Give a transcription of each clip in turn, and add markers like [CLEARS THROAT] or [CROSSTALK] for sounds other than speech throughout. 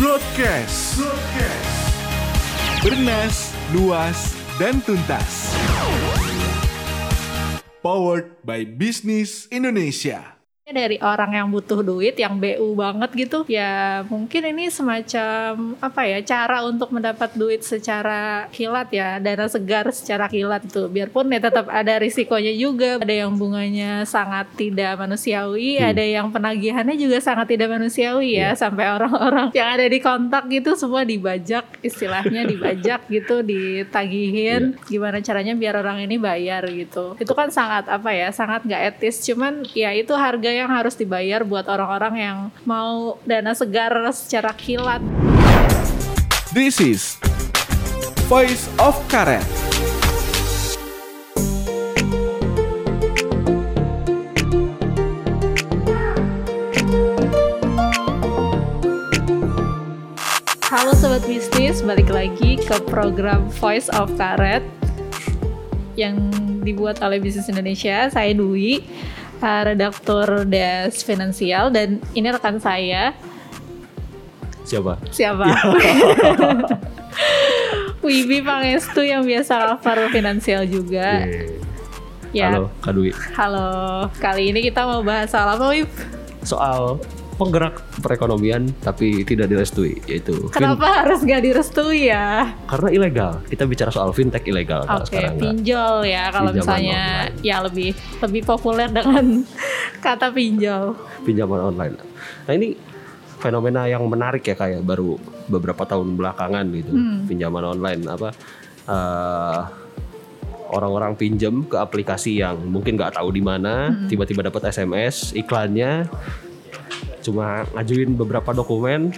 Broadcast. Broadcast. Bernas, luas, dan tuntas. Powered by Business Indonesia dari orang yang butuh duit yang BU banget gitu ya mungkin ini semacam apa ya cara untuk mendapat duit secara kilat ya dana segar secara kilat itu biarpun ya tetap ada risikonya juga ada yang bunganya sangat tidak manusiawi hmm. ada yang penagihannya juga sangat tidak manusiawi ya yeah. sampai orang-orang [LAUGHS] yang ada di kontak gitu semua dibajak istilahnya dibajak [LAUGHS] gitu ditagihin yeah. gimana caranya biar orang ini bayar gitu itu kan sangat apa ya sangat nggak etis cuman ya itu yang harus dibayar buat orang-orang yang mau dana segar secara kilat. This is Voice of Karet. Halo Sobat Bisnis, balik lagi ke program Voice of Karet yang dibuat oleh Bisnis Indonesia. Saya Dwi uh, redaktur Des Finansial dan ini rekan saya. Siapa? Siapa? [LAUGHS] Wibi Pangestu yang biasa cover finansial juga. Yeah. Ya. Halo, Kak Dwi. Halo, kali ini kita mau bahas soal apa, Wib? Soal penggerak perekonomian tapi tidak direstui yaitu Kenapa fin harus gak direstui ya? Karena ilegal. Kita bicara soal fintech ilegal Oke, okay, pinjol ya kalau misalnya online. ya lebih lebih populer dengan [LAUGHS] kata pinjol. Pinjaman online. Nah, ini fenomena yang menarik ya kayak baru beberapa tahun belakangan gitu. Hmm. Pinjaman online apa uh, orang-orang pinjam ke aplikasi yang mungkin nggak tahu di mana, hmm. tiba-tiba dapat SMS iklannya cuma ngajuin beberapa dokumen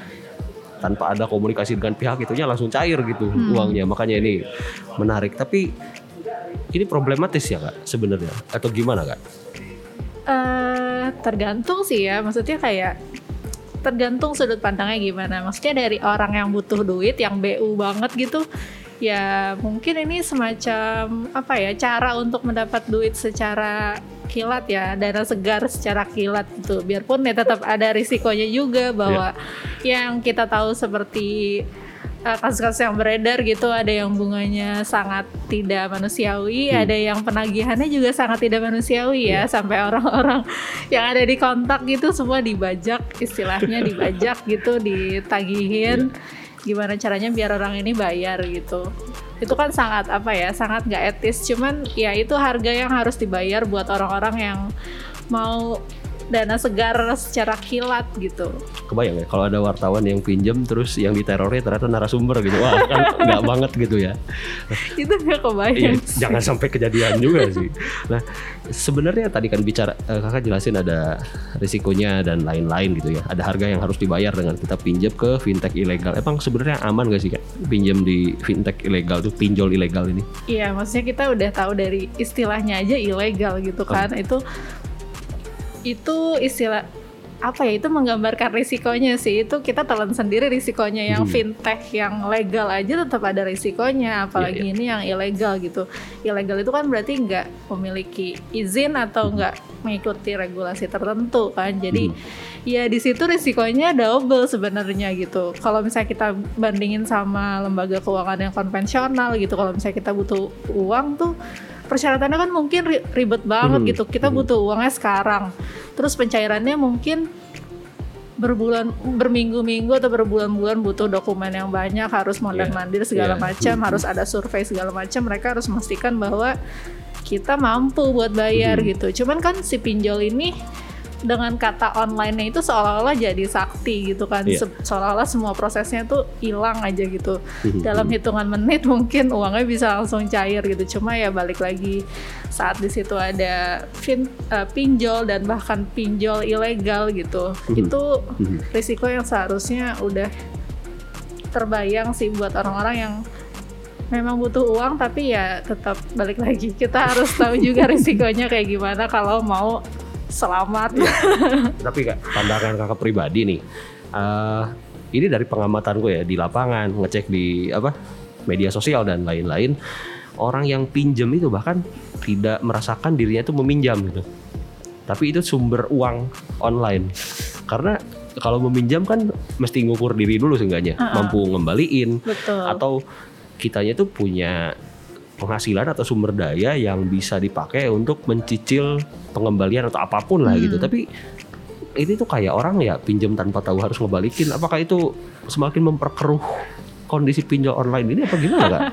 tanpa ada komunikasi dengan pihak itunya langsung cair gitu hmm. uangnya. Makanya ini menarik. Tapi ini problematis ya kak sebenarnya? Atau gimana kak? Uh, tergantung sih ya. Maksudnya kayak tergantung sudut pandangnya gimana. Maksudnya dari orang yang butuh duit yang BU banget gitu ya mungkin ini semacam apa ya cara untuk mendapat duit secara kilat ya dana segar secara kilat gitu biarpun ya tetap ada risikonya juga bahwa yeah. yang kita tahu seperti uh, kasus-kasus yang beredar gitu ada yang bunganya sangat tidak manusiawi hmm. ada yang penagihannya juga sangat tidak manusiawi ya yeah. sampai orang-orang yang ada di kontak gitu semua dibajak istilahnya dibajak gitu ditagihin yeah. Gimana caranya biar orang ini bayar gitu. Itu kan sangat apa ya sangat nggak etis. Cuman ya itu harga yang harus dibayar buat orang-orang yang mau dana segar secara kilat gitu. Kebayang ya kalau ada wartawan yang pinjam terus yang diterornya ternyata narasumber gitu. Wah, kan [LAUGHS] nggak banget gitu ya. Itu nggak kebayang. Iya, jangan sampai kejadian juga sih. Nah, sebenarnya tadi kan bicara uh, Kakak jelasin ada risikonya dan lain-lain gitu ya. Ada harga yang harus dibayar dengan kita pinjam ke fintech ilegal. Emang sebenarnya aman gak sih Kak pinjam di fintech ilegal tuh pinjol ilegal ini? Iya, maksudnya kita udah tahu dari istilahnya aja ilegal gitu kan. Oh. Itu itu istilah apa ya itu menggambarkan risikonya sih itu kita telan sendiri risikonya yang hmm. fintech yang legal aja tetap ada risikonya apalagi yeah, yeah. ini yang ilegal gitu ilegal itu kan berarti nggak memiliki izin atau hmm. nggak mengikuti regulasi tertentu kan jadi hmm. ya di situ risikonya double sebenarnya gitu kalau misalnya kita bandingin sama lembaga keuangan yang konvensional gitu kalau misalnya kita butuh uang tuh persyaratannya kan mungkin ribet banget hmm. gitu kita hmm. butuh uangnya sekarang terus pencairannya mungkin berbulan berminggu-minggu atau berbulan-bulan butuh dokumen yang banyak harus mondar mandir segala yeah. macam hmm. harus ada survei segala macam mereka harus memastikan bahwa kita mampu buat bayar hmm. gitu cuman kan si pinjol ini dengan kata online-nya itu seolah-olah jadi sakti gitu kan. Yeah. seolah-olah semua prosesnya tuh hilang aja gitu. Mhm. dalam hitungan menit [LAUGHS] mungkin uangnya bisa langsung cair gitu. Cuma ya balik lagi saat di situ ada fin, uh, pinjol dan bahkan pinjol ilegal gitu. Itu risiko yang seharusnya udah terbayang sih buat orang-orang yang memang butuh uang tapi ya tetap balik lagi. Kita harus tahu juga [LAUGHS] risikonya kayak gimana kalau mau selamat. [LAUGHS] Tapi kak, pandangan kakak pribadi nih, uh, ini dari pengamatan gue ya di lapangan ngecek di apa media sosial dan lain-lain, orang yang pinjam itu bahkan tidak merasakan dirinya itu meminjam gitu. Tapi itu sumber uang online karena kalau meminjam kan mesti ngukur diri dulu seenggaknya Uh-uh. mampu ngembaliin Betul. atau kitanya tuh punya penghasilan atau sumber daya yang bisa dipakai untuk mencicil pengembalian atau apa pun lah gitu. Hmm. Tapi ini tuh kayak orang ya pinjam tanpa tahu harus ngebalikin. Apakah itu semakin memperkeruh kondisi pinjol online ini apa gimana kak? [LAUGHS]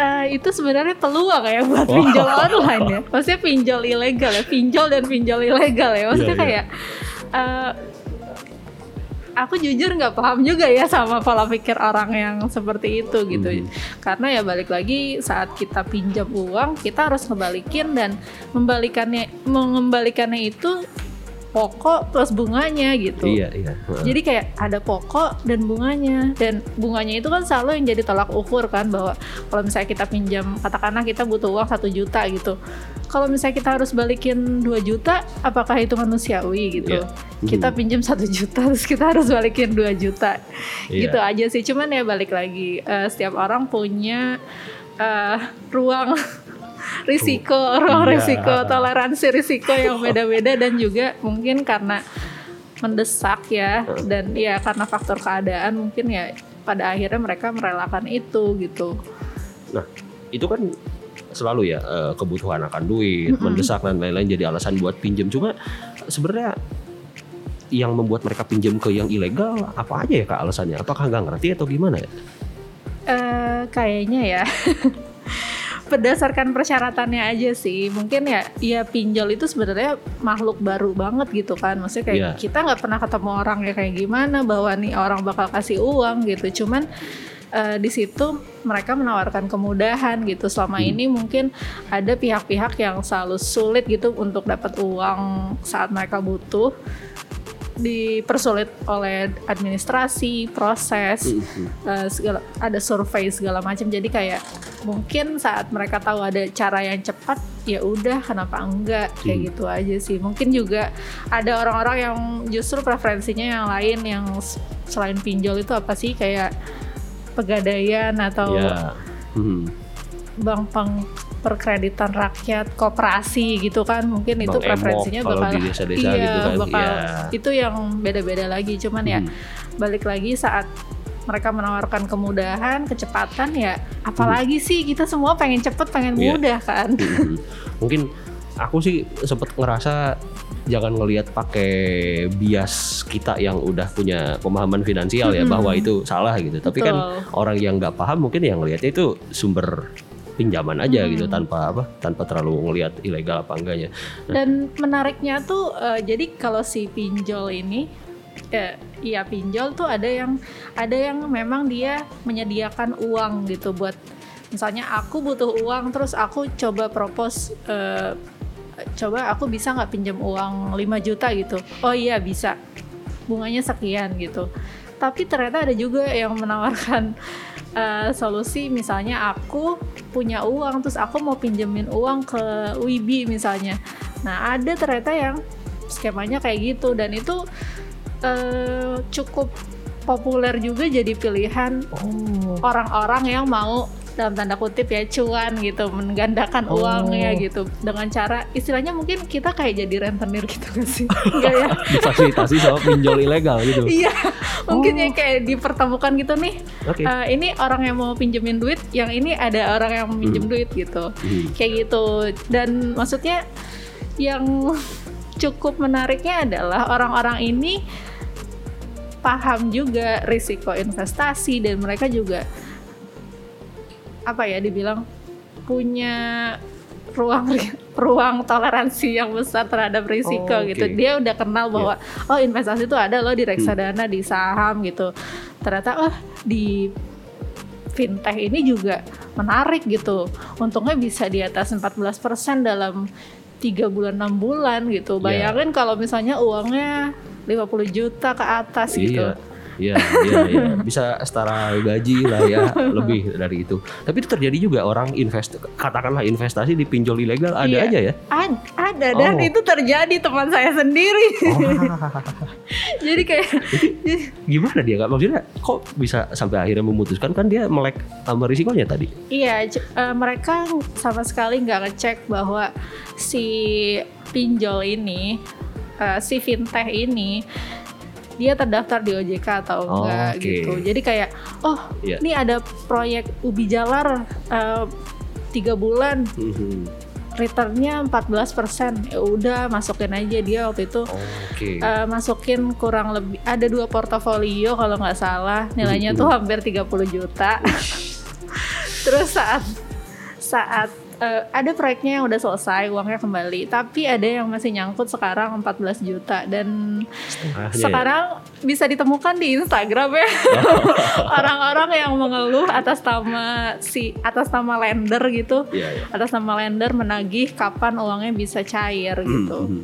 Eh, itu sebenarnya peluang ya buat Oh. pinjol online ya. Maksudnya pinjol ilegal ya, pinjol dan pinjol ilegal ya. Maksudnya Iya, iya. kayak eh, aku jujur nggak paham juga ya sama pola pikir orang yang seperti itu gitu. Mhm. Karena ya balik lagi saat kita pinjam uang, kita harus ngebalikin dan membalikannya mengembalikannya itu pokok plus bunganya gitu. iya iya. Jadi kayak ada pokok dan bunganya dan bunganya itu kan selalu yang jadi tolak ukur kan bahwa kalau misalnya kita pinjam katakanlah kita butuh uang satu juta gitu. Kalau misalnya kita harus balikin 2 juta, apakah itu manusiawi gitu? Iya. Kita Mhm. pinjam satu juta [LAUGHS] terus kita harus balikin 2 juta. Iya. Gitu aja sih. Cuman ya balik lagi eh, setiap orang punya eh, ruang [LAUGHS] risiko, ruang Iya. risiko, toleransi risiko yang beda-beda dan juga mungkin karena mendesak ya dan ya karena faktor keadaan mungkin ya pada akhirnya mereka merelakan itu gitu. Nah, itu kan selalu ya eh, kebutuhan akan duit, mendesak dan lain-lain jadi alasan buat pinjam. Cuma sebenarnya yang membuat mereka pinjam ke yang ilegal apa aja ya kak alasannya? Apakah nggak ngerti atau gimana ya? eh kayaknya ya [LAUGHS] berdasarkan persyaratannya aja sih mungkin ya ya pinjol itu sebenarnya makhluk baru banget gitu kan maksudnya kayak Iya. kita nggak pernah ketemu orang ya kayak gimana bahwa nih orang bakal kasih uang gitu cuman eh, di situ mereka menawarkan kemudahan gitu. Selama Hmm. ini mungkin ada pihak-pihak yang selalu sulit gitu untuk dapat uang saat mereka butuh. Dipersulit oleh administrasi proses eh, segala ada survei segala macam. Jadi kayak mungkin saat mereka tahu ada cara yang cepat ya udah kenapa enggak? Kayak Hmm. gitu aja sih. Mungkin juga ada orang-orang yang justru preferensinya yang lain yang selain pinjol itu apa sih? Kayak pegadaian atau Ya. Hmm. bank peng perkreditan rakyat koperasi gitu kan mungkin itu Bank Emok preferensinya kalau bakal di desa-desa iya gitu kan, bakal iya. itu yang beda-beda lagi cuman ya Hmm. balik lagi saat mereka menawarkan kemudahan kecepatan ya apalagi sih kita semua pengen cepet pengen Iya. mudah kan Mhm. [LAUGHS] Mungkin aku sih sempet ngerasa jangan ngelihat pakai bias kita yang udah punya pemahaman finansial ya Mhm. bahwa itu salah gitu. Tapi kan Betul. orang yang nggak paham mungkin yang ngelihatnya itu sumber pinjaman aja Hmm. gitu tanpa apa tanpa terlalu ngelihat ilegal apa enggaknya. Dan menariknya tuh eh, jadi kalau si pinjol ini ya iya pinjol tuh ada yang ada yang memang dia menyediakan uang gitu buat misalnya aku butuh uang terus aku coba propose eh, coba aku bisa nggak pinjam uang 5 juta gitu. Oh iya bisa. Bunganya sekian gitu. Tapi ternyata ada juga yang menawarkan [LAUGHS] eh, solusi misalnya aku punya uang terus aku mau pinjemin uang ke Wibi misalnya. Nah, ada ternyata yang skemanya kayak gitu dan itu eh, cukup populer juga jadi pilihan Oh. orang-orang yang mau dalam tanda kutip ya cuan gitu menggandakan Oh. uangnya gitu dengan cara istilahnya mungkin kita kayak jadi rentenir gitu kan sih [LAUGHS] enggak ya Difasilitasi sama pinjol ilegal gitu. iya mungkin Oh. ya kayak dipertemukan gitu nih Oke. Eh, ini orang yang mau pinjemin duit yang ini ada orang yang pinjem Hmm. duit gitu Hmm. kayak gitu dan maksudnya yang cukup menariknya adalah orang-orang ini paham juga risiko investasi dan mereka juga apa ya dibilang punya ruang [LAUGHS] ruang toleransi yang besar terhadap risiko Oh, oke. gitu dia udah kenal bahwa oh investasi itu ada loh di reksadana di saham gitu ternyata oh di fintech ini juga menarik gitu. Untungnya bisa di atas 14% dalam tiga bulan enam bulan gitu. Iya. Bayangin kalau misalnya uangnya 50 juta ke atas gitu. Iya. Iya, iya. Bisa setara gaji lah ya, lebih dari itu. Tapi itu terjadi juga orang invest, katakanlah investasi di pinjol ilegal ada Iya. aja ya. Ad- ada dan Oh. itu terjadi teman saya sendiri. [LAUGHS] Jadi kayak Gimana dia nggak maksudnya? Kok bisa sampai akhirnya memutuskan kan dia melek sama risikonya tadi? Iya, eh, mereka sama sekali nggak ngecek bahwa si pinjol ini, eh, si fintech ini, dia terdaftar di OJK atau Oh, enggak oke. gitu. Jadi kayak oh Iya. ini ada proyek ubi jalar eh, tiga bulan Mhm. returnnya 14% ya udah masukin aja dia waktu itu Oke. eh, masukin kurang lebih ada dua portofolio kalau nggak salah nilainya Hmm. tuh hampir 30 juta [LAUGHS] terus saat saat eh, ada proyeknya yang udah selesai uangnya kembali. Tapi ada yang masih nyangkut sekarang 14 juta. Dan Setengahnya ya? sekarang bisa ditemukan di Instagram ya. [LAUGHS] Orang-orang yang mengeluh atas nama si atas nama lender gitu. Iya, iya. atas nama lender menagih kapan uangnya bisa cair gitu. Mhm.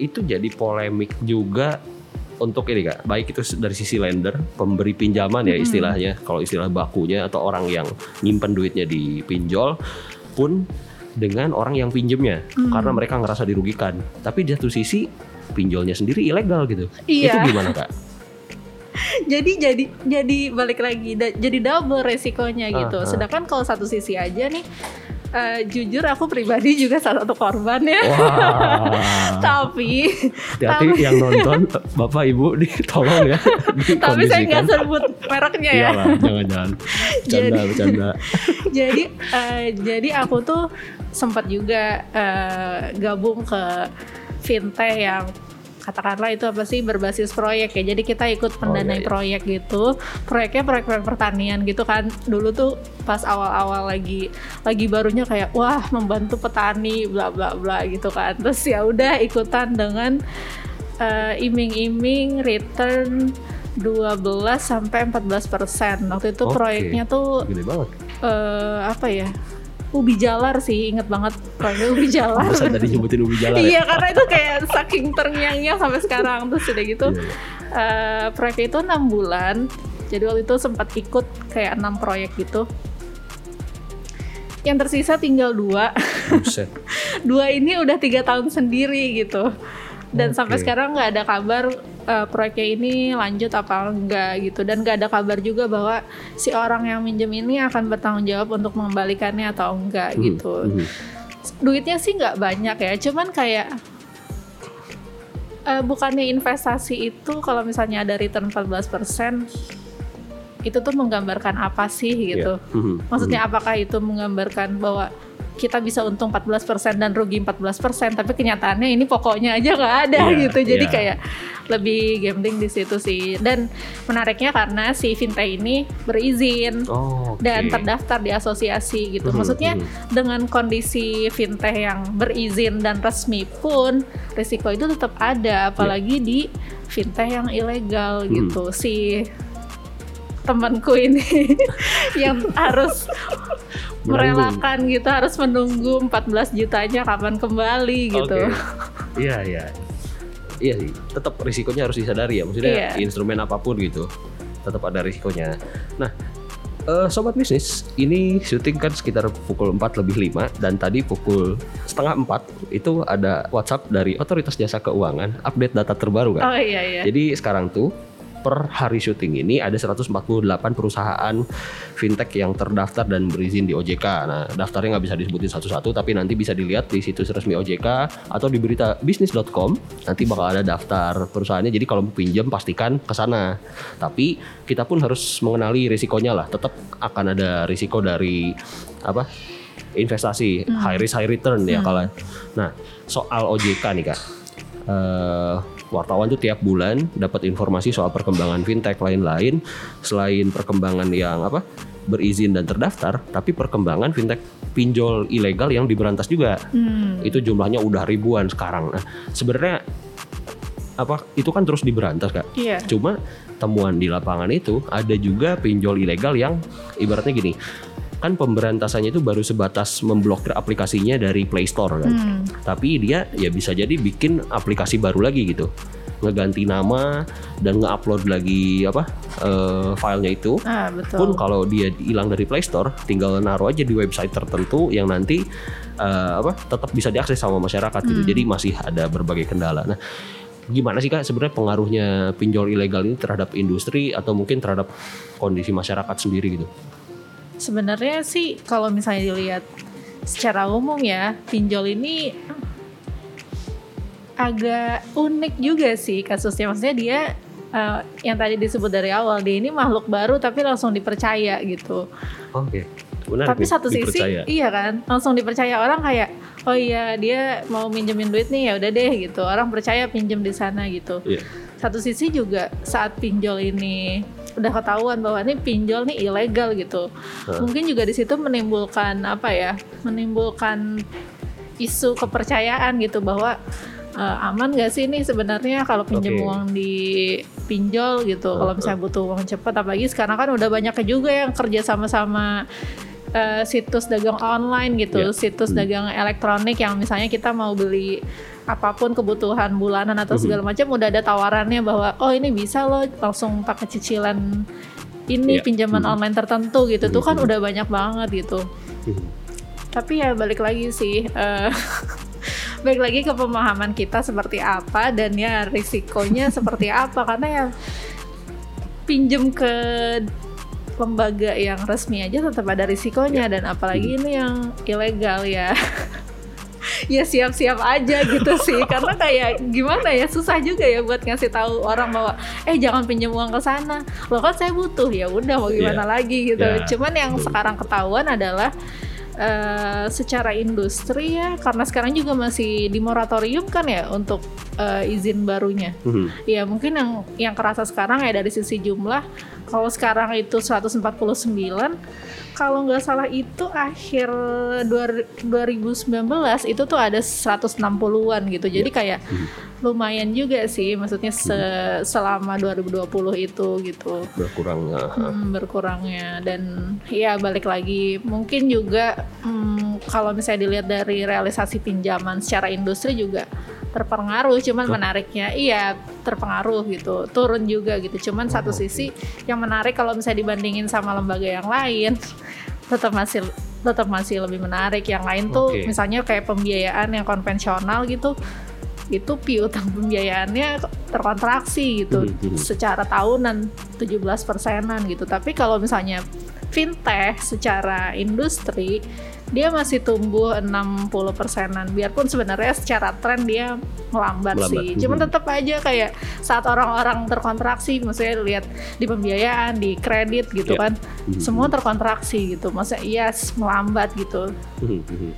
Itu jadi polemik juga untuk ini kak, baik itu dari sisi lender, pemberi pinjaman ya istilahnya, kalau istilah bakunya atau orang yang nyimpen duitnya di pinjol, pun dengan orang yang pinjemnya, karena mereka ngerasa dirugikan. Tapi di satu sisi pinjolnya sendiri ilegal gitu. Iya. Itu gimana kak? [LAUGHS] jadi jadi jadi balik lagi da- jadi double resikonya gitu. Ah, ah. Sedangkan kalau satu sisi aja nih eh, jujur aku pribadi [LAUGHS] juga salah satu korban ya. [LAUGHS] Tapi Hati-hati yang nonton, bapak ibu nih tolong ya. tapi saya nggak sebut mereknya ya. Iyalah, jangan-jangan. Bercanda, Jadi- bercanda. Jadi eh, jadi aku tuh sempat juga eh, gabung ke fintech yang katakanlah itu apa sih berbasis proyek ya jadi kita ikut iya, mendanai iya. proyek gitu proyeknya proyek-proyek pertanian gitu kan dulu tuh pas awal-awal lagi lagi barunya kayak wah membantu petani bla bla bla gitu kan terus ya udah ikutan dengan eh, iming-iming return 12 sampai 14 persen waktu itu Oke. proyeknya tuh Gede banget. Eh apa ya? Ubi jalar sih inget banget proyeknya ubi jalar. Masa tadi nyebutin ubi jalan ya? iya karena itu kayak saking terngiang-ngiang sampai sekarang terus udah gitu. Iya, iya. eh proyeknya itu enam bulan. Jadi waktu itu sempat ikut kayak enam proyek gitu. Yang tersisa tinggal dua. [LAUGHS] Dua ini udah tiga tahun sendiri gitu dan Oke. sampai sekarang nggak ada kabar eh, proyeknya ini lanjut apa enggak gitu dan nggak ada kabar juga bahwa si orang yang minjem ini akan bertanggung jawab untuk mengembalikannya atau enggak Hmm, gitu hmm. duitnya sih nggak banyak ya cuman kayak eh, bukannya investasi itu kalau misalnya ada return 14% itu tuh menggambarkan apa sih gitu Iya. Hmm, Maksudnya apakah itu menggambarkan bahwa kita bisa untung 14% dan rugi 14% tapi kenyataannya ini pokoknya aja nggak ada Iya, gitu. Jadi iya. kayak lebih gambling di situ sih. Dan menariknya karena si fintech ini berizin Oh, oke. dan terdaftar di asosiasi gitu. Mhm, Maksudnya mhm. dengan kondisi fintech yang berizin dan resmi pun risiko itu tetap ada apalagi di fintech yang ilegal Mhm. gitu. Si temanku ini [LAUGHS] yang harus merelakan gitu harus menunggu 14 jutanya kapan kembali gitu. Iya, iya. Iya sih, tetap risikonya harus disadari ya. Maksudnya Iya. instrumen apa pun gitu, tetap ada risikonya. Nah, eh, sobat bisnis, ini syuting kan sekitar pukul 4 lebih 5 dan tadi pukul setengah 4 itu ada WhatsApp dari Otoritas Jasa Keuangan update data terbaru kan. Oh iya iya. Jadi sekarang tuh per hari syuting ini ada 148 perusahaan fintech yang terdaftar dan berizin di OJK. Nah, daftarnya nggak bisa disebutin satu-satu, tapi nanti bisa dilihat di situs resmi OJK atau di berita bisnis.com. Nanti bakal ada daftar perusahaannya. Jadi kalau pinjam pastikan ke sana. Tapi kita pun harus mengenali risikonya lah. Tetap akan ada risiko dari apa? investasi high risk high return ya kalau. Nah, soal OJK nih Kak. Eh, wartawan tuh tiap bulan dapat informasi soal perkembangan fintech lain-lain selain perkembangan yang apa berizin dan terdaftar tapi perkembangan fintech pinjol ilegal yang diberantas juga Hmm. itu jumlahnya udah ribuan sekarang nah sebenarnya apa itu kan terus diberantas kak Iya. cuma temuan di lapangan itu ada juga pinjol ilegal yang ibaratnya gini kan pemberantasannya itu baru sebatas memblokir aplikasinya dari Play Store kan Hmm. tapi dia ya bisa jadi bikin aplikasi baru lagi gitu ngeganti nama dan nge-upload lagi apa eh, filenya itu Ah betul. pun kalau dia hilang dari Play Store tinggal naruh aja di website tertentu yang nanti eh, apa tetap bisa diakses sama masyarakat gitu Hmm. jadi masih ada berbagai kendala nah gimana sih kak sebenarnya pengaruhnya pinjol ilegal ini terhadap industri atau mungkin terhadap kondisi masyarakat sendiri gitu Sebenarnya sih kalau misalnya dilihat secara umum ya, pinjol ini agak unik juga sih kasusnya. Maksudnya dia eh, yang tadi disebut dari awal dia ini makhluk baru tapi langsung dipercaya gitu. Oke. Menarik tapi nih, satu sisi dipercaya. iya kan langsung dipercaya orang kayak oh iya dia mau minjemin duit nih ya udah deh gitu orang percaya pinjem di sana gitu. Iya. Satu sisi juga saat pinjol ini udah ketahuan bahwa ini pinjol nih ilegal gitu. Hah. Mungkin juga di situ menimbulkan apa ya? Menimbulkan isu kepercayaan gitu bahwa eh, aman gak sih ini sebenarnya kalau pinjam Oke. uang di pinjol gitu. Kalau misalnya butuh uang cepat apalagi sekarang kan udah banyak juga yang kerja sama-sama eh, situs dagang online gitu, Iya. situs dagang elektronik yang misalnya kita mau beli apa pun kebutuhan bulanan atau segala macam udah ada tawarannya bahwa oh ini bisa loh langsung pakai cicilan ini Iya. pinjaman Mhm. online tertentu gitu tuh kan udah banyak banget gitu Hmm. tapi ya balik lagi sih eh, [LAUGHS] balik lagi ke pemahaman kita seperti apa dan ya risikonya seperti apa karena ya pinjem ke lembaga yang resmi aja tetap ada risikonya dan apalagi ini yang ilegal ya. [LAUGHS] Ya siap-siap aja gitu sih. [LAUGHS] Karena kayak gimana ya susah juga ya buat ngasih tahu orang bahwa eh jangan pinjam uang ke sana. Loh kan saya butuh. Ya udah mau gimana Iya. lagi gitu. Iya. cuman yang sekarang ketahuan adalah eh, secara industri ya karena sekarang juga masih di moratorium kan ya untuk eh, izin barunya Hmm. Ya mungkin yang yang kerasa sekarang ya dari sisi jumlah kalau sekarang itu 149 kalau nggak salah itu akhir dua- 2019 itu tuh ada 160-an gitu. Jadi kayak lumayan juga sih maksudnya se- selama 2020 itu gitu. Berkurang. ya. Hmm, berkurangnya dan ya balik lagi mungkin juga hmm, kalau misalnya dilihat dari realisasi pinjaman secara industri juga terpengaruh cuman menariknya iya terpengaruh gitu turun juga gitu. Cuman satu sisi yang menarik kalau misalnya dibandingin sama lembaga yang lain [LAUGHS] tetap masih tetap masih lebih menarik. Yang lain tuh Oke. misalnya kayak pembiayaan yang konvensional gitu itu piutang pembiayaannya terkontraksi gitu. Mhm, mhm. secara tahunan 17 persenan gitu. Tapi kalau misalnya fintech secara industri dia masih tumbuh 60 persenan biarpun sebenarnya secara tren dia melambat, Melambat, sih cuman mhm. tetap aja kayak saat orang-orang terkontraksi maksudnya lihat di pembiayaan di kredit gitu Iya. kan Mhm. semua terkontraksi gitu maksudnya yes melambat gitu hmm.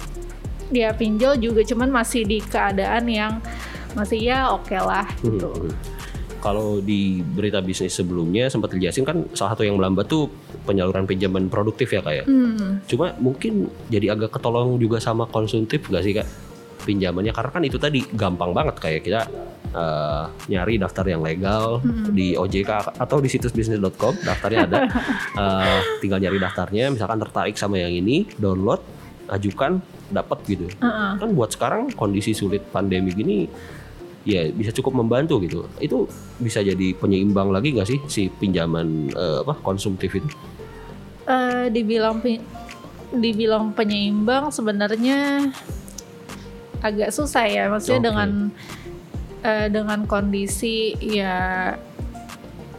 dia pinjol juga cuman masih di keadaan yang masih ya oke lah gitu. Kalau di berita bisnis sebelumnya sempat dijelasin kan salah satu yang melambat tuh penyaluran pinjaman produktif ya kayak. Hmm, Cuma mungkin jadi agak ketolong juga sama konsumtif gak sih kak pinjamannya? Karena kan itu tadi gampang banget kayak kita eh, nyari daftar yang legal di OJK atau di situs bisnis.com daftarnya ada. [LAUGHS] Eh, tinggal nyari daftarnya misalkan tertarik sama yang ini download ajukan dapat gitu. Heeh. kan buat sekarang kondisi sulit pandemi gini ya bisa cukup membantu gitu. Itu bisa jadi penyeimbang lagi nggak sih si pinjaman eh, apa konsumtif itu? Eh, dibilang dibilang penyeimbang sebenarnya agak susah ya. Maksudnya Oke. dengan eh, dengan kondisi ya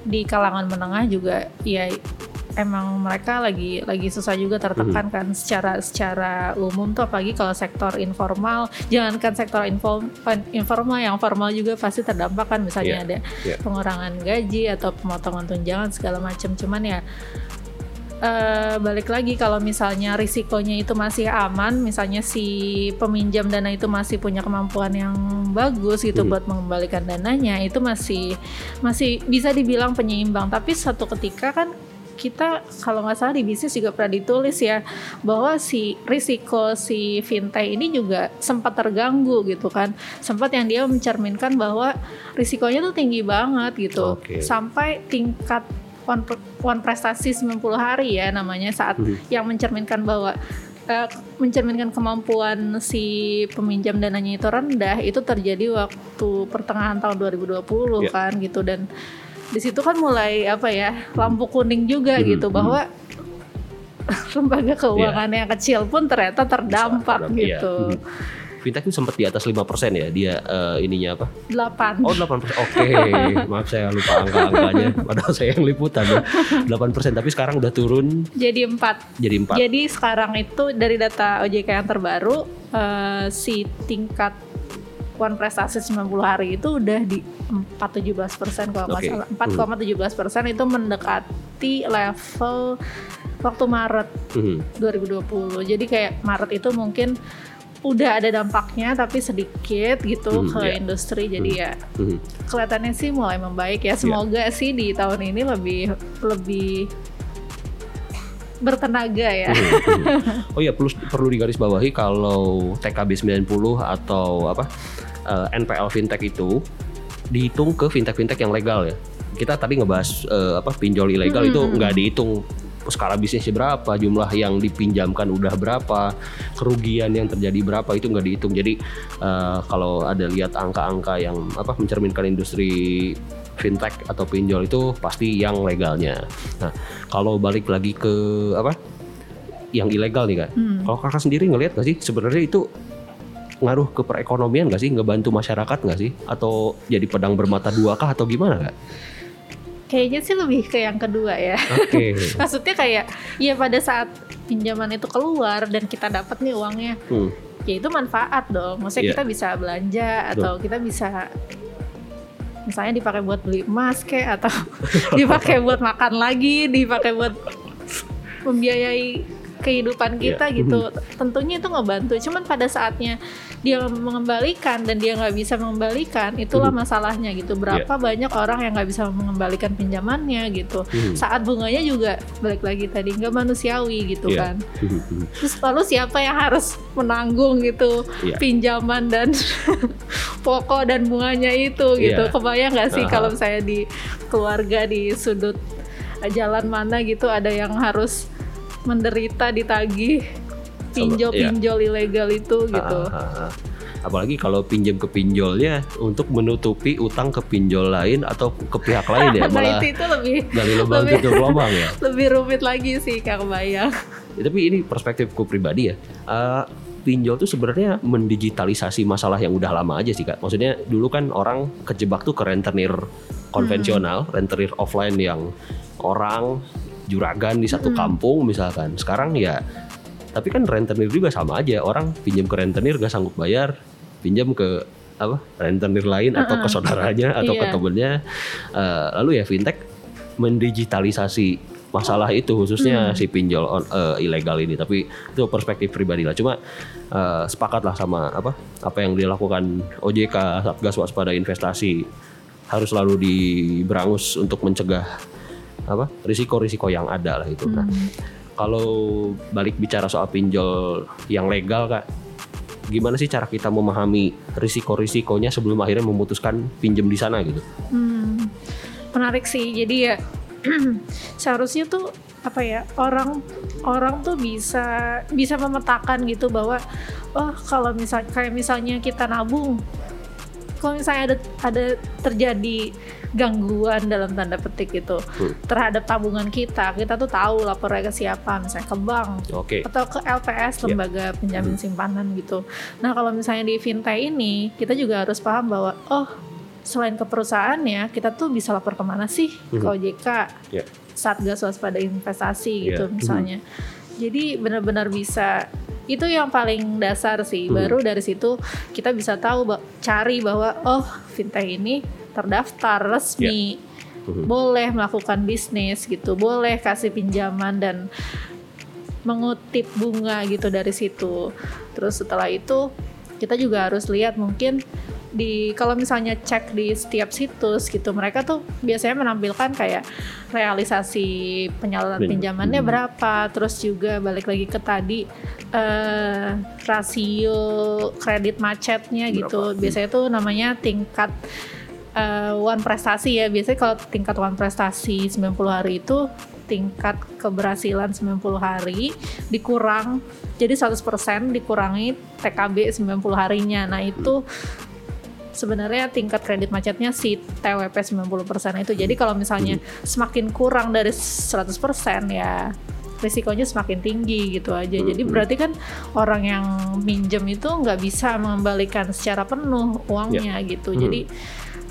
di kalangan menengah juga ya emang mereka lagi lagi susah juga tertekan kan secara secara umum tuh apalagi kalau sektor informal jangankan sektor info, informal yang formal juga pasti terdampak kan misalnya Iya, ada iya. pengurangan gaji atau pemotongan tunjangan segala macam cuman ya eh, balik lagi kalau misalnya risikonya itu masih aman, misalnya si peminjam dana itu masih punya kemampuan yang bagus gitu Hmm. buat mengembalikan dananya, itu masih masih bisa dibilang penyeimbang. Tapi suatu ketika kan kita kalau nggak salah di bisnis juga pernah ditulis ya bahwa si risiko si fintech ini juga sempat terganggu gitu kan sempat yang dia mencerminkan bahwa risikonya tuh tinggi banget gitu Oke. sampai tingkat one, one prestasi 90 hari ya namanya saat Hmm. yang mencerminkan bahwa eh, mencerminkan kemampuan si peminjam dananya itu rendah itu terjadi waktu pertengahan tahun 2020 Ya. kan gitu dan di situ kan mulai apa ya lampu kuning juga Hmm, gitu hmm. bahwa [LAUGHS] lembaga keuangan yang kecil pun ternyata terdampak Iya. gitu. Hmm. Fintech itu sempat di atas 5% ya dia eh, ininya apa? 8 Oh 8%. Oke, [LAUGHS] maaf saya lupa angka-angkanya. Padahal saya yang liputan ya. 8% tapi sekarang udah turun jadi 4 jadi 4. Jadi sekarang itu dari data OJK yang terbaru eh, si tingkat one prestasi 90 hari itu udah di 4,17 persen kalau nggak Oke. salah 4,17 persen itu mendekati level waktu Maret Mhm. 2020 jadi kayak Maret itu mungkin udah ada dampaknya tapi sedikit gitu Hmm, ke ya. industri jadi ya Mhm. kelihatannya sih mulai membaik Iya. ya semoga sih di tahun ini lebih lebih bertenaga ya [LAUGHS] Oh iya perlu perlu digarisbawahi kalau TKB 90 atau apa eh, NPL fintech itu dihitung ke fintech-fintech yang legal ya. Kita tadi ngebahas eh, apa pinjol ilegal itu nggak dihitung skala bisnisnya berapa, jumlah yang dipinjamkan udah berapa, kerugian yang terjadi berapa itu nggak dihitung. Jadi eh, kalau ada lihat angka-angka yang apa mencerminkan industri fintech atau pinjol itu pasti yang legalnya. Nah, kalau balik lagi ke apa yang ilegal nih kak. Kalau kakak sendiri ngelihat gak sih sebenarnya itu ngaruh ke perekonomian gak sih, ngebantu masyarakat gak sih, atau jadi pedang bermata dua kah atau gimana kak? kayaknya sih lebih ke yang kedua ya Oke. [LAUGHS] maksudnya kayak ya pada saat pinjaman itu keluar dan kita dapat nih uangnya Hmm. ya itu manfaat dong maksudnya Iya. kita bisa belanja atau kita bisa misalnya dipakai buat beli emas kayak atau [LAUGHS] dipakai buat makan lagi dipakai buat membiayai kehidupan kita Iya. gitu tentunya itu ngebantu cuman pada saatnya dia mengembalikan dan dia nggak bisa mengembalikan itulah Mhm. masalahnya gitu berapa banyak orang yang nggak bisa mengembalikan pinjamannya gitu Mhm. saat bunganya juga balik lagi tadi nggak manusiawi gitu Iya. kan Hmm. Terus lalu siapa yang harus menanggung gitu Iya. pinjaman dan [LAUGHS] pokok dan bunganya itu gitu. Iya. Kebayang nggak sih Aha. kalau saya di keluarga di sudut jalan mana gitu ada yang harus menderita ditagih pinjol-pinjol ilegal itu gitu. Ah, ah, ah. Apalagi kalau pinjam ke pinjolnya untuk menutupi utang ke pinjol lain atau ke pihak lain ya, [LAUGHS] nah malah itu, itu lebih dari lubang lebih- tutup lubang ya. [LAUGHS] lebih rumit lagi sih Kak kebayang. Ya, tapi ini perspektifku pribadi ya. Eh, pinjol tuh sebenarnya mendigitalisasi masalah yang udah lama aja sih kak. Maksudnya dulu kan orang kejebak tuh ke rentenir konvensional, rentenir offline yang orang juragan di satu kampung misalkan. Sekarang ya, tapi kan rentenir juga sama aja. Orang pinjam ke rentenir gak sanggup bayar, pinjam ke apa rentenir lain atau ke saudaranya atau ke Iya. temennya. Eh, lalu ya fintech mendigitalisasi masalah itu khususnya si pinjol on- eh, ilegal ini tapi itu perspektif pribadi lah cuma eh, sepakat lah sama apa apa yang dilakukan OJK Satgas Waspada Investasi harus selalu diberangus untuk mencegah apa risiko-risiko yang ada lah itu. Nah kalau balik bicara soal pinjol yang legal kak gimana sih cara kita memahami risiko-risikonya sebelum akhirnya memutuskan pinjam di sana gitu? Hmm, menarik sih. Jadi ya [CLEARS THROAT] seharusnya tuh apa ya orang orang tuh bisa bisa memetakan gitu bahwa oh kalau misal kayak misalnya kita nabung kalau misalnya ada ada terjadi gangguan dalam tanda petik gitu Hmm. terhadap tabungan kita kita tuh tahu lapornya ke siapa misalnya ke bank oke atau ke LPS Ya. lembaga penjamin simpanan gitu. Nah kalau misalnya di fintech ini kita juga harus paham bahwa oh selain ke perusahaannya kita tuh bisa lapor ke mana sih ke Mhm. OJK, Ya. Satgas Waspada Investasi Ya. gitu misalnya. Jadi benar-benar bisa itu yang paling dasar sih. Mhm. Baru dari situ kita bisa tahu cari bahwa oh fintech ini terdaftar resmi Mhm. boleh melakukan bisnis gitu, boleh kasih pinjaman dan mengutip bunga gitu dari situ. Terus setelah itu kita juga harus lihat mungkin di kalau misalnya cek di setiap situs gitu mereka tuh biasanya menampilkan kayak realisasi penyaluran Pin- pinjamannya hmm. berapa terus juga balik lagi ke tadi eh, rasio kredit macetnya gitu Berapa? biasanya tuh namanya tingkat eh, one prestasi ya biasanya kalau tingkat one prestasi 90 hari itu tingkat keberhasilan 90 hari dikurang jadi 100% dikurangi TKB 90 harinya nah itu sebenarnya tingkat kredit macetnya si TWP 90% itu. Jadi kalau misalnya semakin kurang dari 100% ya risikonya semakin tinggi gitu aja. Jadi berarti kan orang yang minjem itu nggak bisa mengembalikan secara penuh uangnya gitu. Hmm. jadi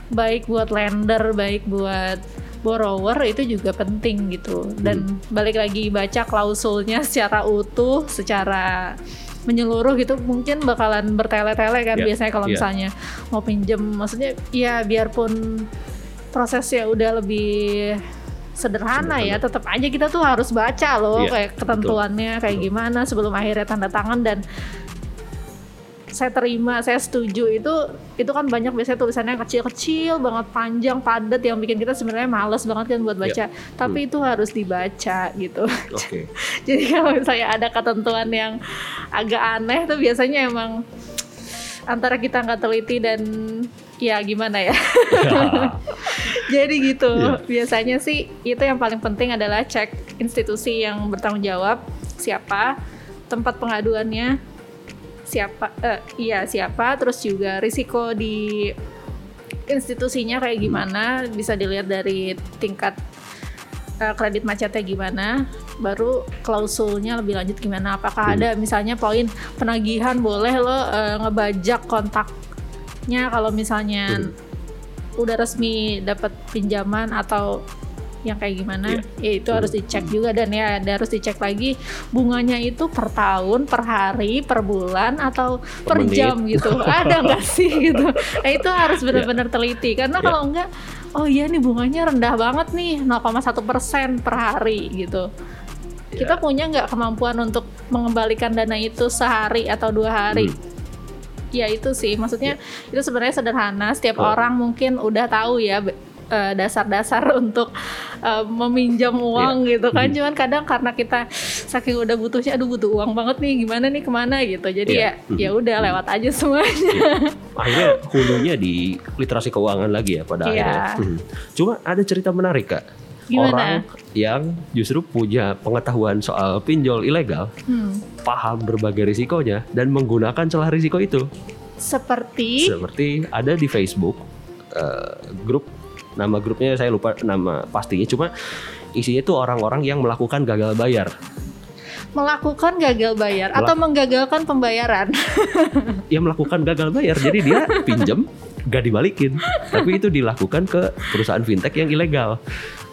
baik buat lender baik buat borrower itu juga penting gitu. Dan balik lagi baca klausulnya secara utuh secara menyeluruh gitu mungkin bakalan bertele-tele kan Iya, biasanya kalau iya. misalnya mau pinjem. Maksudnya ya biarpun prosesnya udah lebih sederhana ya tetap aja kita tuh harus baca loh Iya, kayak ketentuannya kayak betul. gimana sebelum akhirnya tanda tangan dan saya terima, saya setuju itu itu kan banyak biasanya tulisannya kecil-kecil banget panjang padat yang bikin kita sebenarnya males banget kan buat baca. Tapi itu harus dibaca gitu. Oke. [LAUGHS] Jadi kalau misalnya ada ketentuan yang agak aneh tuh biasanya emang antara kita nggak teliti dan ya gimana ya. [LAUGHS] Jadi gitu. Iya. Biasanya sih itu yang paling penting adalah cek institusi yang bertanggung jawab siapa, tempat pengaduannya siapa, eh, iya siapa, terus juga risiko di institusinya kayak gimana bisa dilihat dari tingkat eh, kredit macetnya gimana, baru klausulnya lebih lanjut gimana. Apakah ada misalnya poin penagihan boleh lo eh, ngebajak kontaknya kalau misalnya Hmm. udah resmi dapat pinjaman atau yang kayak gimana Iya. ya itu harus dicek juga dan ya ada harus dicek lagi bunganya itu per tahun per hari per bulan atau per, Per menit. jam gitu [LAUGHS] ada nggak sih gitu nah, itu harus benar-benar teliti karena Iya. kalau enggak oh iya nih bunganya rendah banget nih 0,1 persen per hari gitu Iya. kita punya nggak kemampuan untuk mengembalikan dana itu sehari atau dua hari Hmm. ya itu sih maksudnya itu sebenarnya sederhana setiap Oh. orang mungkin udah tahu ya eh, dasar-dasar [LAUGHS] untuk eh, meminjam uang Iya. gitu kan Mhm. cuman kadang karena kita saking udah butuhnya aduh butuh uang banget nih gimana nih ke mana gitu jadi Iya. ya Mhm. ya udah lewat aja semuanya Iya. [LAUGHS] Akhirnya hulunya di literasi keuangan lagi ya pada Iya. akhirnya. Hmm. Cuma ada cerita menarik kak. Gimana? Orang yang justru punya pengetahuan soal pinjol ilegal, Hmm. paham berbagai risikonya dan menggunakan celah risiko itu. seperti Seperti ada di Facebook eh, grup nama grupnya saya lupa nama pastinya cuma isinya itu orang-orang yang melakukan gagal bayar. melakukan gagal bayar atau menggagalkan pembayaran [LAUGHS] Yang melakukan gagal bayar jadi dia pinjem gak dibalikin. Tapi itu dilakukan ke perusahaan fintech yang ilegal.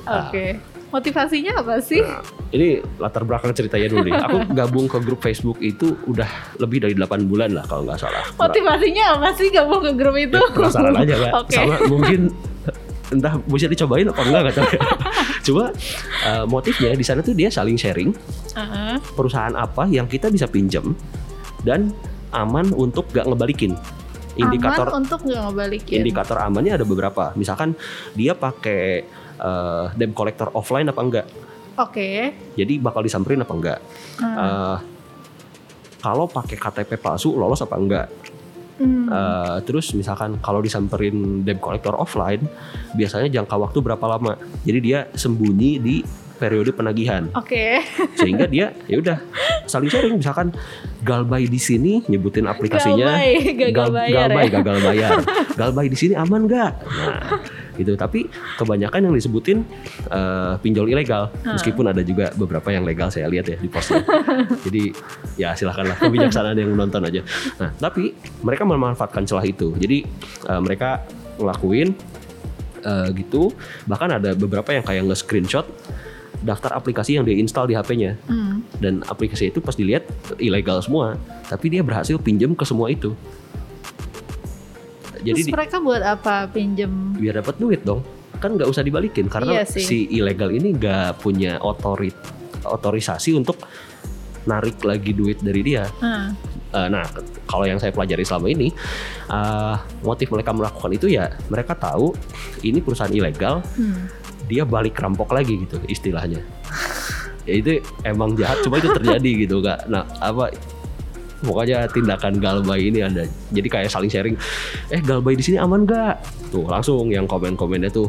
oke motivasinya apa sih Nah, ini latar belakang ceritanya dulu nih. Aku gabung ke grup Facebook itu udah lebih dari 8 bulan lah kalau nggak salah. motivasinya apa sih gabung ke grup itu Ya, penasaran aja kak. [LAUGHS] oke Sama mungkin entah bisa dicobain apa enggak nggak tahu. ya. [LAUGHS] Cuma eh, motifnya di sana tuh dia saling sharing Heeh. perusahaan apa yang kita bisa pinjam dan aman untuk gak ngebalikin. Indikator aman untuk nggak ngebalikin indikator amannya ada beberapa. Misalkan dia pakai eh, debt collector offline apa enggak. oke Jadi bakal disamperin apa enggak. Hmm. Eh, kalau pakai KTP palsu lolos apa enggak? Hmm. Eh, terus misalkan kalau disamperin debt collector offline, biasanya jangka waktu berapa lama? Jadi dia sembunyi di periode penagihan, Oke, [LAUGHS] sehingga dia ya udah saling sharing. Misalkan Galbay di sini nyebutin aplikasinya, Galbay, [LAUGHS] gagal Gal- bayar Galbay ya. gagal bayar, [LAUGHS] Galbay di sini aman nggak? Nah, gitu. Tapi kebanyakan yang disebutin eh, pinjol ilegal, Hmm. meskipun ada juga beberapa yang legal saya lihat ya di postnya. [LAUGHS] Jadi ya silahkanlah kebijaksanaan yang menonton aja. Nah, tapi mereka memanfaatkan celah itu. Jadi eh, mereka ngelakuin eh, gitu. Bahkan ada beberapa yang kayak nge-screenshot daftar aplikasi yang dia install di HP-nya Hmm. dan aplikasi itu pas dilihat ilegal semua, tapi dia berhasil pinjam ke semua itu. Jadi Terus di- mereka buat apa pinjem? biar dapat duit dong, kan nggak usah dibalikin karena Iya sih. si ilegal ini nggak punya otorit otorisasi untuk narik lagi duit dari dia. Nah, Eh, nah, kalau yang saya pelajari selama ini, eh, motif mereka melakukan itu ya mereka tahu ini perusahaan ilegal, hmm. dia balik rampok lagi gitu istilahnya. ya itu emang jahat, cuma itu terjadi [LAUGHS] gitu kak. Nah apa pokoknya tindakan galbay ini ada. Jadi kayak saling sharing. Eh galbay di sini aman gak? Tuh langsung yang komen-komennya tuh.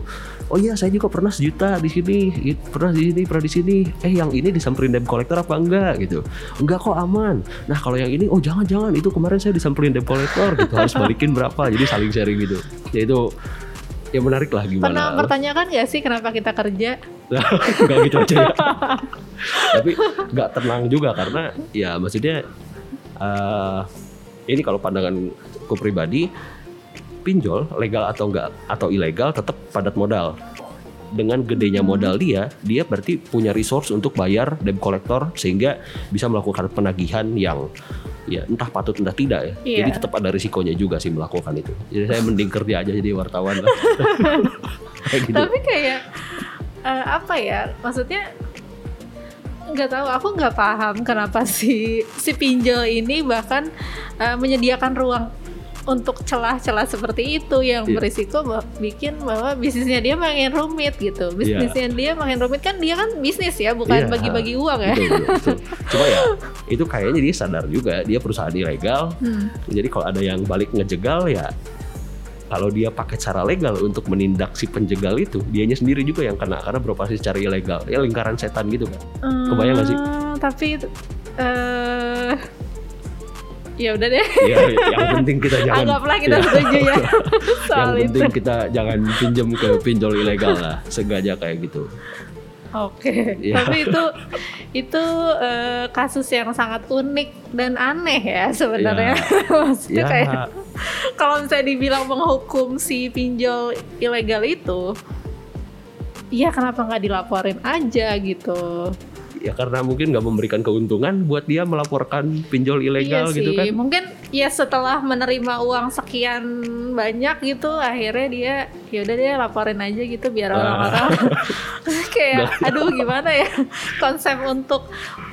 Oh iya saya juga pernah sejuta di sini, pernah di sini, pernah di sini. Eh yang ini disamperin debt collector apa enggak gitu? Enggak kok aman. Nah kalau yang ini, oh jangan-jangan itu kemarin saya disamperin debt collector gitu harus balikin berapa? Jadi saling sharing gitu. Ya itu ya menarik lah Pernah gimana. mempertanyakan gak sih kenapa kita kerja? [LAUGHS] Gak gitu aja ya. Tapi nggak tenang juga karena ya maksudnya eh ini kalau pandanganku pribadi pinjol legal atau enggak atau ilegal tetap padat modal. dengan gedenya modal dia, dia berarti punya resource untuk bayar debt collector sehingga bisa melakukan penagihan yang ya entah patut entah tidak ya. Iya. Jadi tetap ada risikonya juga sih melakukan itu. Jadi saya mending kerja aja jadi wartawan lah. [LAUGHS] Gitu. Tapi kayak eh, apa ya? Maksudnya nggak tahu. Aku nggak paham kenapa si si pinjol ini bahkan eh, menyediakan ruang untuk celah-celah seperti itu yang Iya. berisiko bah- bikin bahwa bisnisnya dia makin rumit gitu. Bisnisnya dia makin rumit kan dia kan bisnis ya, bukan Iya. bagi-bagi uang ya. Betul, betul, betul. [LAUGHS] Cuma ya itu kayaknya dia sadar juga dia perusahaan ilegal. Hmm. Jadi kalau ada yang balik ngejegal ya kalau dia pakai cara legal untuk menindak si penjegal itu, dianya sendiri juga yang kena karena beroperasi secara ilegal. Ya lingkaran setan gitu kan. Kebayang nggak sih? Eh, Tapi eh ya udah deh. Ya, yang penting kita jangan Anggaplah kita ya. setuju ya [LAUGHS] yang soal itu. penting kita jangan pinjam ke pinjol ilegal lah, sengaja kayak gitu. Oke, Iya. tapi itu itu eh, kasus yang sangat unik dan aneh ya sebenarnya. [LAUGHS] Maksudnya Ya, kayak kalau misalnya dibilang menghukum si pinjol ilegal itu, ya kenapa nggak dilaporin aja gitu? Ya karena mungkin nggak memberikan keuntungan buat dia melaporkan pinjol ilegal iya gitu sih. kan. Mungkin ya setelah menerima uang sekian banyak gitu, akhirnya dia ya udah dia laporin aja gitu biar Ah. orang-orang [LAUGHS] [LAUGHS] kayak aduh gimana ya konsep untuk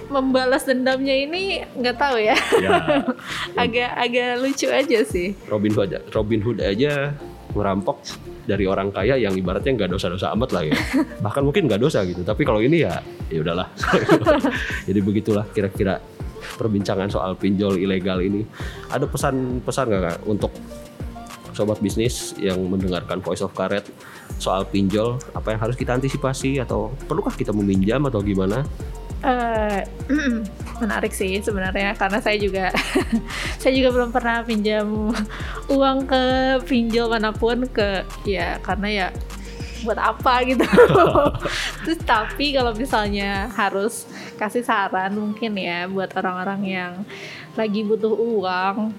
membalas dendamnya ini nggak tahu ya. Ya, [LAUGHS] agak agak lucu aja sih. Robin Hood Robin Hood aja merampok dari orang kaya yang ibaratnya nggak dosa-dosa amat lah ya. [LAUGHS] Bahkan mungkin nggak dosa gitu tapi kalau ini ya ya udahlah. [LAUGHS] Jadi begitulah kira-kira perbincangan soal pinjol ilegal ini. Ada pesan-pesan nggak Kak, untuk sobat bisnis yang mendengarkan Voice of Karet soal pinjol? Apa yang harus kita antisipasi atau perlukah kita meminjam atau gimana Eh, [CLEARS THROAT] menarik sih sebenarnya karena saya juga [LAUGHS] saya juga belum pernah pinjam uang ke pinjol mana pun ke ya karena ya buat apa gitu. [LAUGHS] Terus tapi kalau misalnya harus kasih saran mungkin ya buat orang-orang yang lagi butuh uang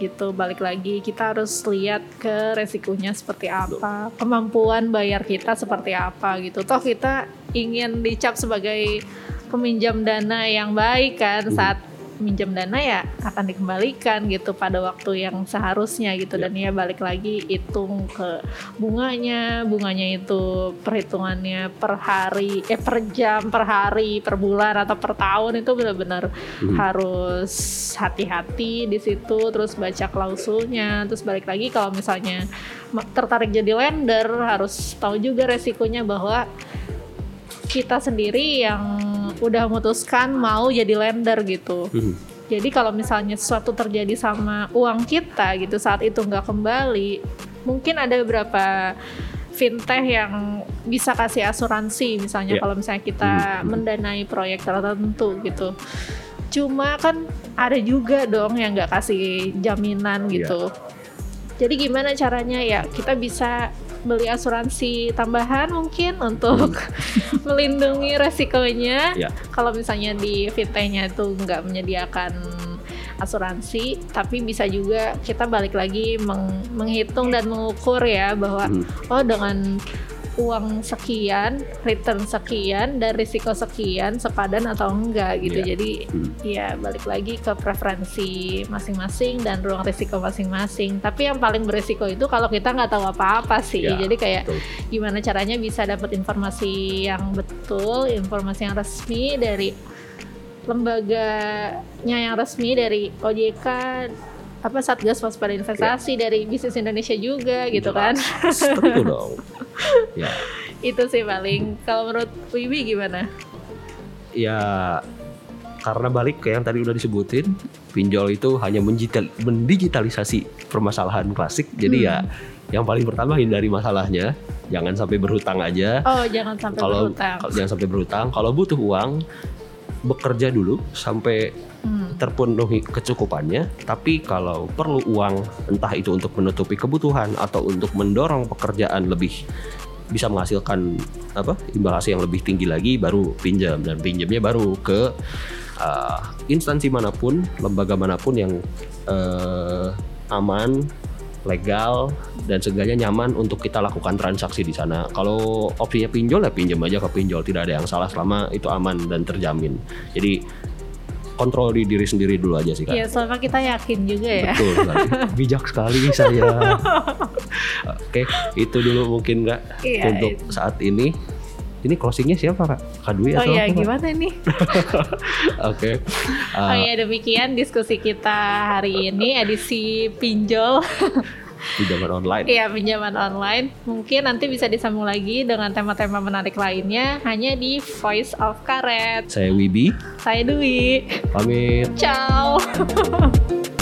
gitu balik lagi kita harus lihat ke resikonya seperti apa kemampuan bayar kita seperti apa gitu toh kita ingin dicap sebagai peminjam dana yang baik kan. Saat minjam dana ya akan dikembalikan gitu pada waktu yang seharusnya gitu. Dan ya. balik lagi hitung ke bunganya. Bunganya itu perhitungannya per hari eh per jam per hari per bulan atau per tahun itu benar-benar harus hati-hati di situ terus baca klausulnya. Terus balik lagi kalau misalnya tertarik jadi lender harus tahu juga resikonya bahwa kita sendiri yang udah memutuskan mau jadi lender gitu. Hmm. Jadi kalau misalnya sesuatu terjadi sama uang kita gitu saat itu nggak kembali, mungkin ada beberapa fintech yang bisa kasih asuransi misalnya Ya. kalau misalnya kita mendanai proyek tertentu gitu. Cuma kan ada juga dong yang nggak kasih jaminan gitu. Jadi gimana caranya ya kita bisa beli asuransi tambahan mungkin untuk [LAUGHS] melindungi resikonya Ya. kalau misalnya di fintechnya itu nggak menyediakan asuransi tapi bisa juga kita balik lagi meng- menghitung dan mengukur ya bahwa Hmm. oh dengan uang sekian return sekian dan risiko sekian sepadan atau enggak gitu Iya. jadi Hmm. ya balik lagi ke preferensi masing-masing dan ruang risiko masing-masing tapi yang paling berisiko itu kalau kita nggak tahu apa-apa sih Ya, jadi kayak betul. gimana caranya bisa dapat informasi yang betul, informasi yang resmi dari lembaganya yang resmi dari OJK apa Satgas Waspada Investasi dari Bisnis Indonesia juga gitu kan. Jelas, [LAUGHS] tentu dong ya [LAUGHS] Itu sih paling. Kalau menurut Wibi gimana? ya karena balik ke yang tadi udah disebutin pinjol itu hanya mendigital, mendigitalisasi permasalahan klasik jadi Hmm. ya yang paling pertama hindari masalahnya jangan sampai berhutang aja Oh, jangan sampai kalau berhutang. kalau- jangan sampai berhutang kalau butuh uang bekerja dulu sampai Hmm. terpenuhi kecukupannya tapi kalau perlu uang entah itu untuk menutupi kebutuhan atau untuk mendorong pekerjaan lebih bisa menghasilkan apa imbal hasil yang lebih tinggi lagi baru pinjam dan pinjamnya baru ke uh, instansi mana pun lembaga mana pun yang uh, aman legal dan seenggaknya nyaman untuk kita lakukan transaksi di sana. Kalau opsinya pinjol ya pinjam aja ke pinjol, tidak ada yang salah selama itu aman dan terjamin. Jadi kontrol di diri sendiri dulu aja sih kak. Iya, selama kita yakin juga ya. Betul sekali. [LAUGHS] Bijak sekali saya. Oke, itu dulu mungkin nggak Iya, untuk saat ini. Ini closingnya siapa kak? Kak Dwi Oh atau iya, apa, Kak? gimana nih? [LAUGHS] Oke. Oh Uh, iya, demikian diskusi kita hari ini edisi pinjol. [LAUGHS] pinjaman online. Iya, pinjaman online. Mungkin nanti bisa disambung lagi dengan tema-tema menarik lainnya hanya di Voice of Karet. Saya Wibi, Saya Dwi. pamit. Ciao. [LAUGHS]